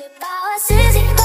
C'est pas aussi